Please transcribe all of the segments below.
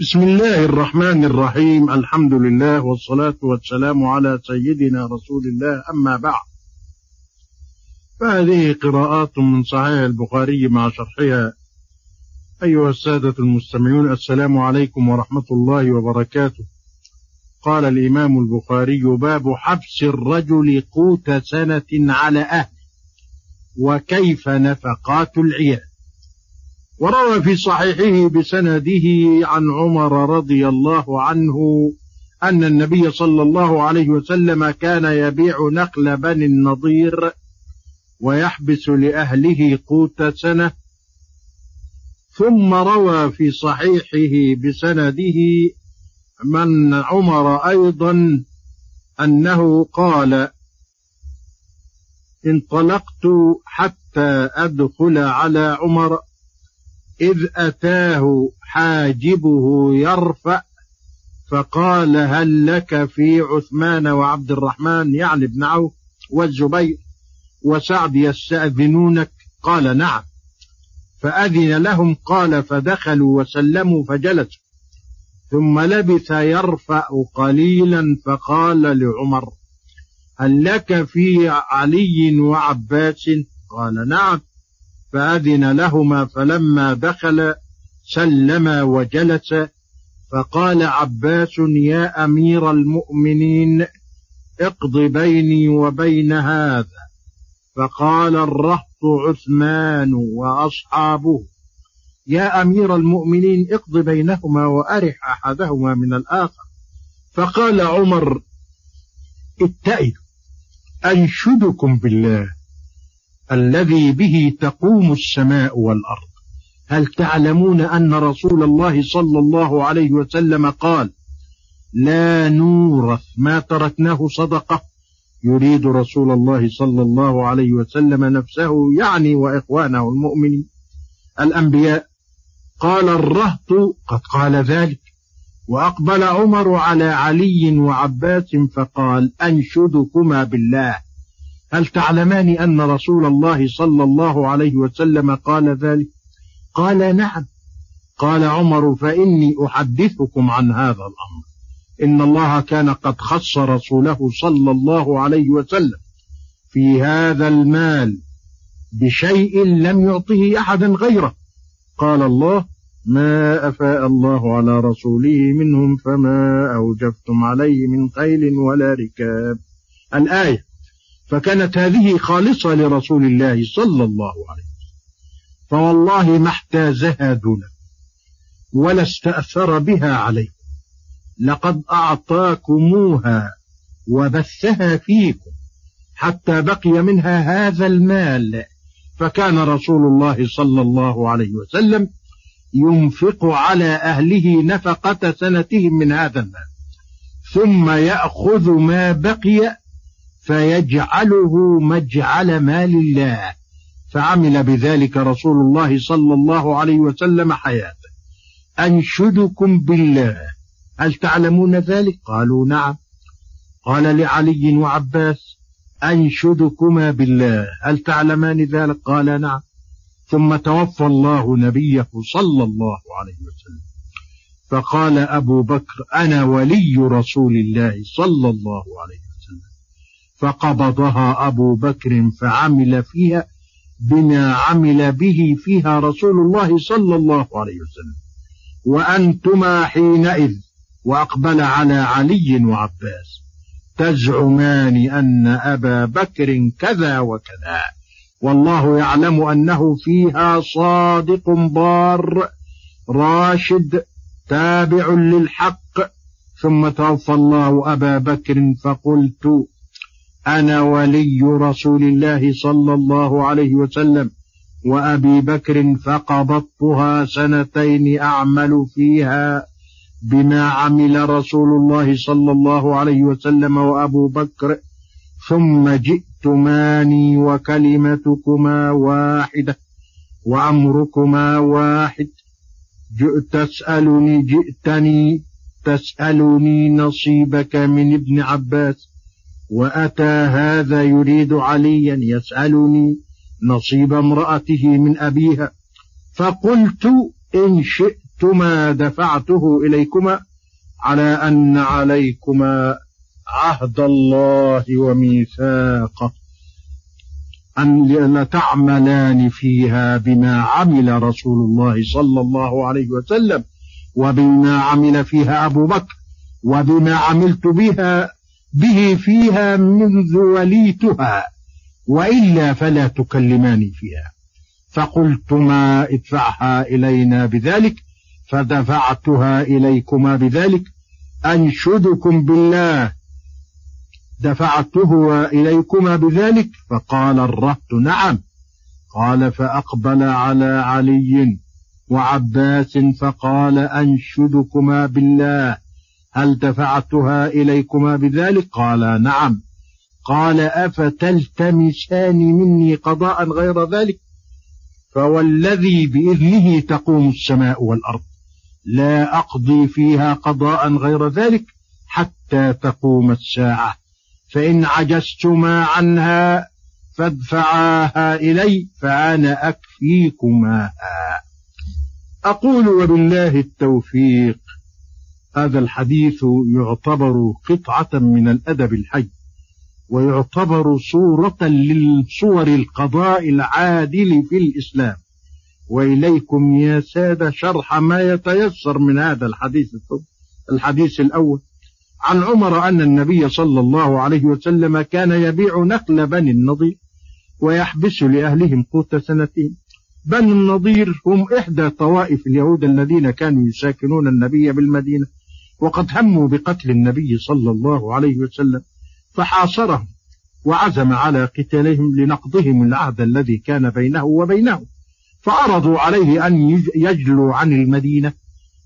بسم الله الرحمن الرحيم. الحمد لله والصلاة والسلام على سيدنا رسول الله. أما بعد فهذه قراءات من صحيح البخاري مع شرحها. أيها السادة المستمعون السلام عليكم ورحمة الله وبركاته. قال الإمام البخاري باب حبس الرجل قوت سنة على أهله وكيف نفقات العيال. وروى في صحيحه بسنده عن عمر رضي الله عنه أن النبي صلى الله عليه وسلم كان يبيع نقل بني النضير ويحبس لأهله قوت سنة. ثم روى في صحيحه بسنده من عمر أيضا أنه قال انطلقت حتى أدخل على عمر إذ أتاه حاجبه يرفع فقال هل لك في عثمان وعبد الرحمن يعني ابن عوف والزبير وسعد يستأذنونك؟ قال نعم. فأذن لهم قال فدخلوا وسلموا فجلسوا. ثم لبث يرفع قليلا فقال لعمر هل لك في علي وعباس؟ قال نعم. فأذن لهما فلما دخل سلم وجلس فقال عباس يا أمير المؤمنين اقض بيني وبين هذا. فقال الرهط عثمان وأصحابه يا أمير المؤمنين اقض بينهما وأرح أحدهما من الآخر. فقال عمر اتئد أنشدكم بالله. الذي به تقوم السماء والأرض. هل تعلمون أن رسول الله صلى الله عليه وسلم قال لا نورث ما تركناه صدقة يريد رسول الله صلى الله عليه وسلم نفسه يعني وإخوانه المؤمنين. الأنبياء قال الرهط قد قال ذلك. وأقبل عمر على علي وعباس فقال أنشدكما بالله. هل تعلمان أن رسول الله صلى الله عليه وسلم قال ذلك؟ قال نعم. قال عمر فإني أحدثكم عن هذا الأمر. إن الله كان قد خص رسوله صلى الله عليه وسلم في هذا المال بشيء لم يعطه أحدا غيره. قال الله ما أفاء الله على رسوله منهم فما أوجفتم عليه من خيل ولا ركاب. الآية فكانت هذه خالصة لرسول الله صلى الله عليه وسلم. فوالله ما احتازها دونه ولا استأثر بها عليكم. لقد أعطاكموها وبثها فيكم حتى بقي منها هذا المال. فكان رسول الله صلى الله عليه وسلم ينفق على أهله نفقة سنتهم من هذا المال ثم يأخذ ما بقي فيجعله مجعل مال الله. فعمل بذلك رسول الله صلى الله عليه وسلم حياته. أنشدكم بالله. هل تعلمون ذلك؟ قالوا نعم. قال لعلي وعباس أنشدكما بالله. هل تعلمان ذلك؟ قال نعم. ثم توفى الله نبيه صلى الله عليه وسلم. فقال أبو بكر أنا ولي رسول الله صلى الله عليه وسلم فقبضها أبو بكر فعمل فيها بما عمل به فيها رسول الله صلى الله عليه وسلم. وأنتما حينئذ وأقبل على علي وعباس تزعمان أن أبا بكر كذا وكذا. والله يعلم أنه فيها صادق بار راشد تابع للحق. ثم توفى الله أبا بكر فقلت أنا ولي رسول الله صلى الله عليه وسلم وأبي بكر فقبضتها سنتين أعمل فيها بما عمل رسول الله صلى الله عليه وسلم وأبو بكر ثم جئتماني وكلمتكما واحدة وأمركما واحد. تسألني جئتني تسألني نصيبك من ابن عباس. وأتى هذا يريد عليا يسألني نصيب امرأته من أبيها فقلت إن شئت فقلتما دفعته إليكما على أن عليكما عهد الله وميثاقه أن لتعملان فيها بما عمل رسول الله صلى الله عليه وسلم وبما عمل فيها أبو بكر وبما عملت بها به فيها منذ وليتها وإلا فلا تكلماني فيها. فقلتما ادفعها إلينا بذلك فدفعتها إليكما بذلك. أنشدكم بالله. دفعته إليكما بذلك؟ فقال الرهط نعم. قال فأقبل على علي وعباس فقال أنشدكما بالله. هل دفعتها إليكما بذلك؟ قال نعم. قال أفتلتمسان مني قضاء غير ذلك؟ فوالذي بإذنه تقوم السماء والأرض. لا أقضي فيها قضاء غير ذلك حتى تقوم الساعة. فإن عجزتما عنها فادفعاها إلي فأنا أكفيكماها. أقول وبالله التوفيق. هذا الحديث يعتبر قطعة من الأدب الحي ويعتبر صورة للصور القضاء العادل في الإسلام. وإليكم يا سادة شرح ما يتيسر من هذا الحديث الحديث الأول. عن عمر أن النبي صلى الله عليه وسلم كان يبيع نخل بني النضير ويحبس لأهلهم قوت سنتين. بني النضير هم إحدى طوائف اليهود الذين كانوا يساكنون النبي بالمدينة. وقد هموا بقتل النبي صلى الله عليه وسلم فحاصرهم وعزم على قتالهم لنقضهم العهد الذي كان بينه وبينهم فعرضوا عليه أن يجلوا عن المدينة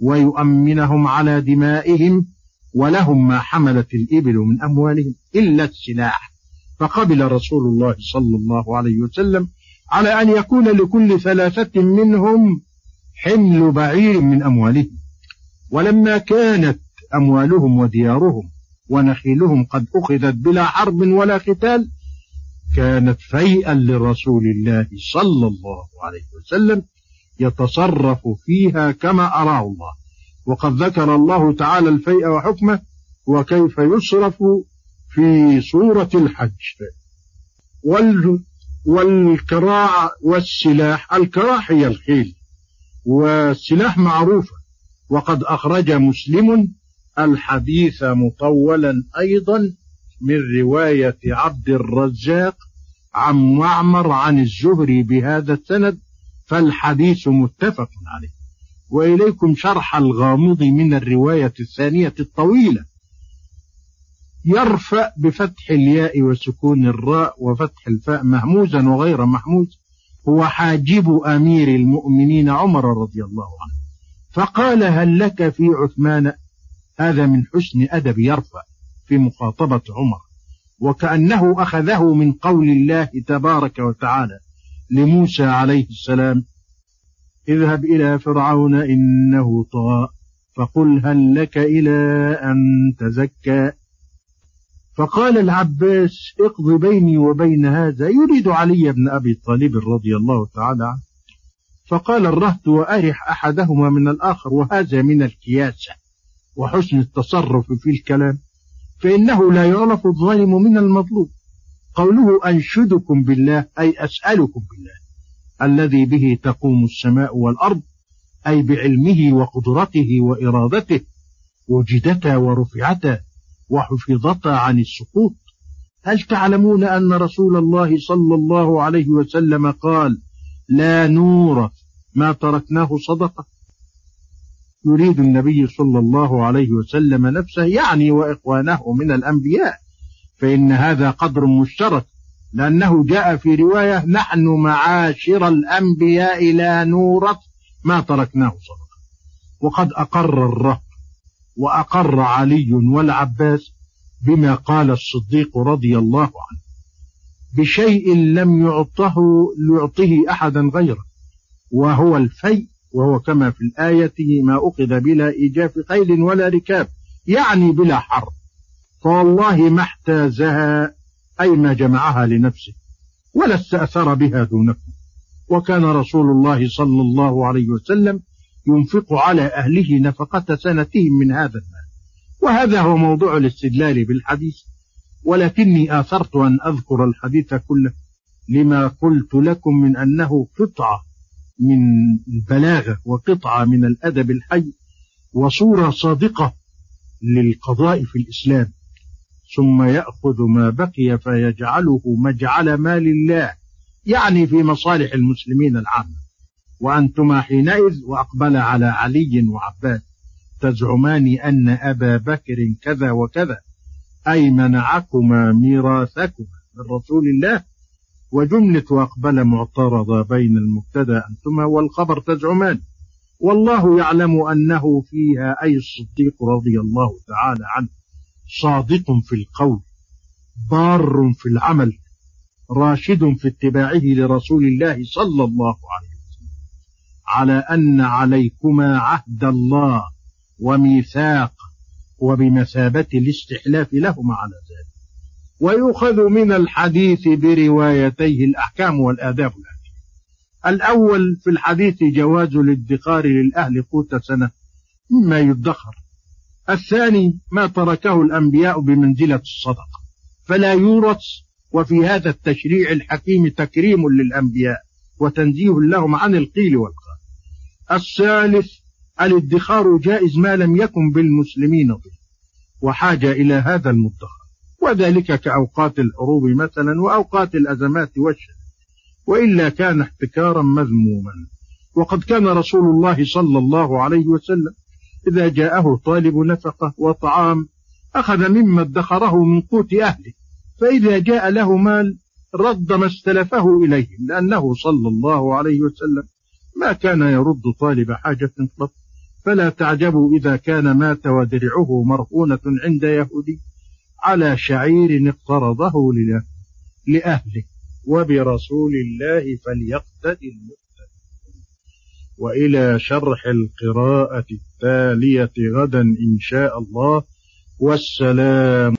ويؤمنهم على دمائهم ولهم ما حملت الإبل من أموالهم إلا السلاح. فقبل رسول الله صلى الله عليه وسلم على أن يكون لكل ثلاثة منهم حمل بعير من أموالهم. ولما كانت أموالهم وديارهم ونخيلهم قد أخذت بلا حرب ولا قتال كانت فيئا لرسول الله صلى الله عليه وسلم يتصرف فيها كما أراه الله. وقد ذكر الله تعالى الفيء وحكمه وكيف يصرف في سورة الحج. وال والكراع والسلاح الكراع هي الخيل والسلاح معروفة. وقد أخرج مسلم الحديث مطولا أيضا من رواية عبد الرزاق عن معمر عن الزهري بهذا السند فالحديث متفق عليه. وإليكم شرح الغامض من الرواية الثانية الطويلة. يرفع بفتح الياء وسكون الراء وفتح الفاء مهموزا وغير محموز هو حاجب أمير المؤمنين عمر رضي الله عنه. فقال هل لك في عثمان؟ هذا من حسن أدب يرفع في مخاطبة عمر. وكأنه أخذه من قول الله تبارك وتعالى لموسى عليه السلام اذهب إلى فرعون إنه طغى فقل هل لك إلى أن تزكى؟ فقال العباس اقض بيني وبين هذا يريد علي بن أبي طالب رضي الله تعالى عنه. فقال الرهط وأرح أحدهما من الآخر وهذا من الكياسة وحسن التصرف في الكلام فإنه لا يعرف الظالم من المظلوم. قوله أنشدكم بالله أي أسألكم بالله الذي به تقوم السماء والأرض أي بعلمه وقدرته وإرادته وجدتا ورفعتا وحفظتا عن السقوط. هل تعلمون أن رسول الله صلى الله عليه وسلم قال لا نور ما تركناه صدقة. يريد النبي صلى الله عليه وسلم نفسه يعني وإخوانه من الأنبياء فإن هذا قدر مشترك لأنه جاء في رواية نحن معاشر الأنبياء لا نورث ما تركناه صدقة. وقد أقر الرهب وأقر علي والعباس بما قال الصديق رضي الله عنه. بشيء لم يعطه يعطه أحدا غيره. وهو الفيء وهو كما في الآية ما أخذ بلا إيجاف خيل ولا ركاب يعني بلا حرب فوالله ما احتازها أي ما جمعها لنفسه ولا استأثر بها دونكم. وكان رسول الله صلى الله عليه وسلم ينفق على أهله نفقة سنتهم من هذا المال. وهذا هو موضوع الاستدلال بالحديث. ولكني آثرت أن أذكر الحديث كله لما قلت لكم من أنه قطعة من البلاغة وقطعة من الأدب الحي وصورة صادقة للقضاء في الإسلام. ثم يأخذ ما بقي فيجعله مجعل مال الله يعني في مصالح المسلمين العامة. وأنتما حينئذ وأقبل على علي وعباس تزعمان أن أبا بكر كذا وكذا أي منعكما ميراثكما من رسول الله. وجملة وأقبل معترضة بين المبتدأ أنتما والخبر تزعمان. والله يعلم أنه فيها أي الصديق رضي الله تعالى عنه صادق في القول بار في العمل راشد في اتباعه لرسول الله صلى الله عليه وسلم. على أن عليكما عهد الله وميثاق وبمثابة الاستحلاف لهما على ذلك. ويؤخذ من الحديث بروايتيه الأحكام والآداب الأول في الحديث جواز الادخار للأهل قوت سنة مما يدخر. الثاني ما تركه الأنبياء بمنزلة الصدقة. فلا يورث وفي هذا التشريع الحكيم تكريم للأنبياء وتنزيه لهم عن القيل والقال. الثالث الادخار جائز ما لم يكن بالمسلمين به. وحاجة إلى هذا المدخر. وذلك كأوقات الحروب مثلا وأوقات الأزمات والشر وإلا كان احتكارا مذموما. وقد كان رسول الله صلى الله عليه وسلم إذا جاءه طالب نفقة وطعام أخذ مما ادخره من قوت أهله فإذا جاء له مال رد ما استلفه إليهم لأنه صلى الله عليه وسلم ما كان يرد طالب حاجة قط فلا تعجبوا إذا كان مات ودرعه مرهونة عند يهودي. على شعير اقترضه لأهله وبرسول الله فليقتدي المقتدي. وإلى شرح القراءة التالية غدا إن شاء الله. والسلام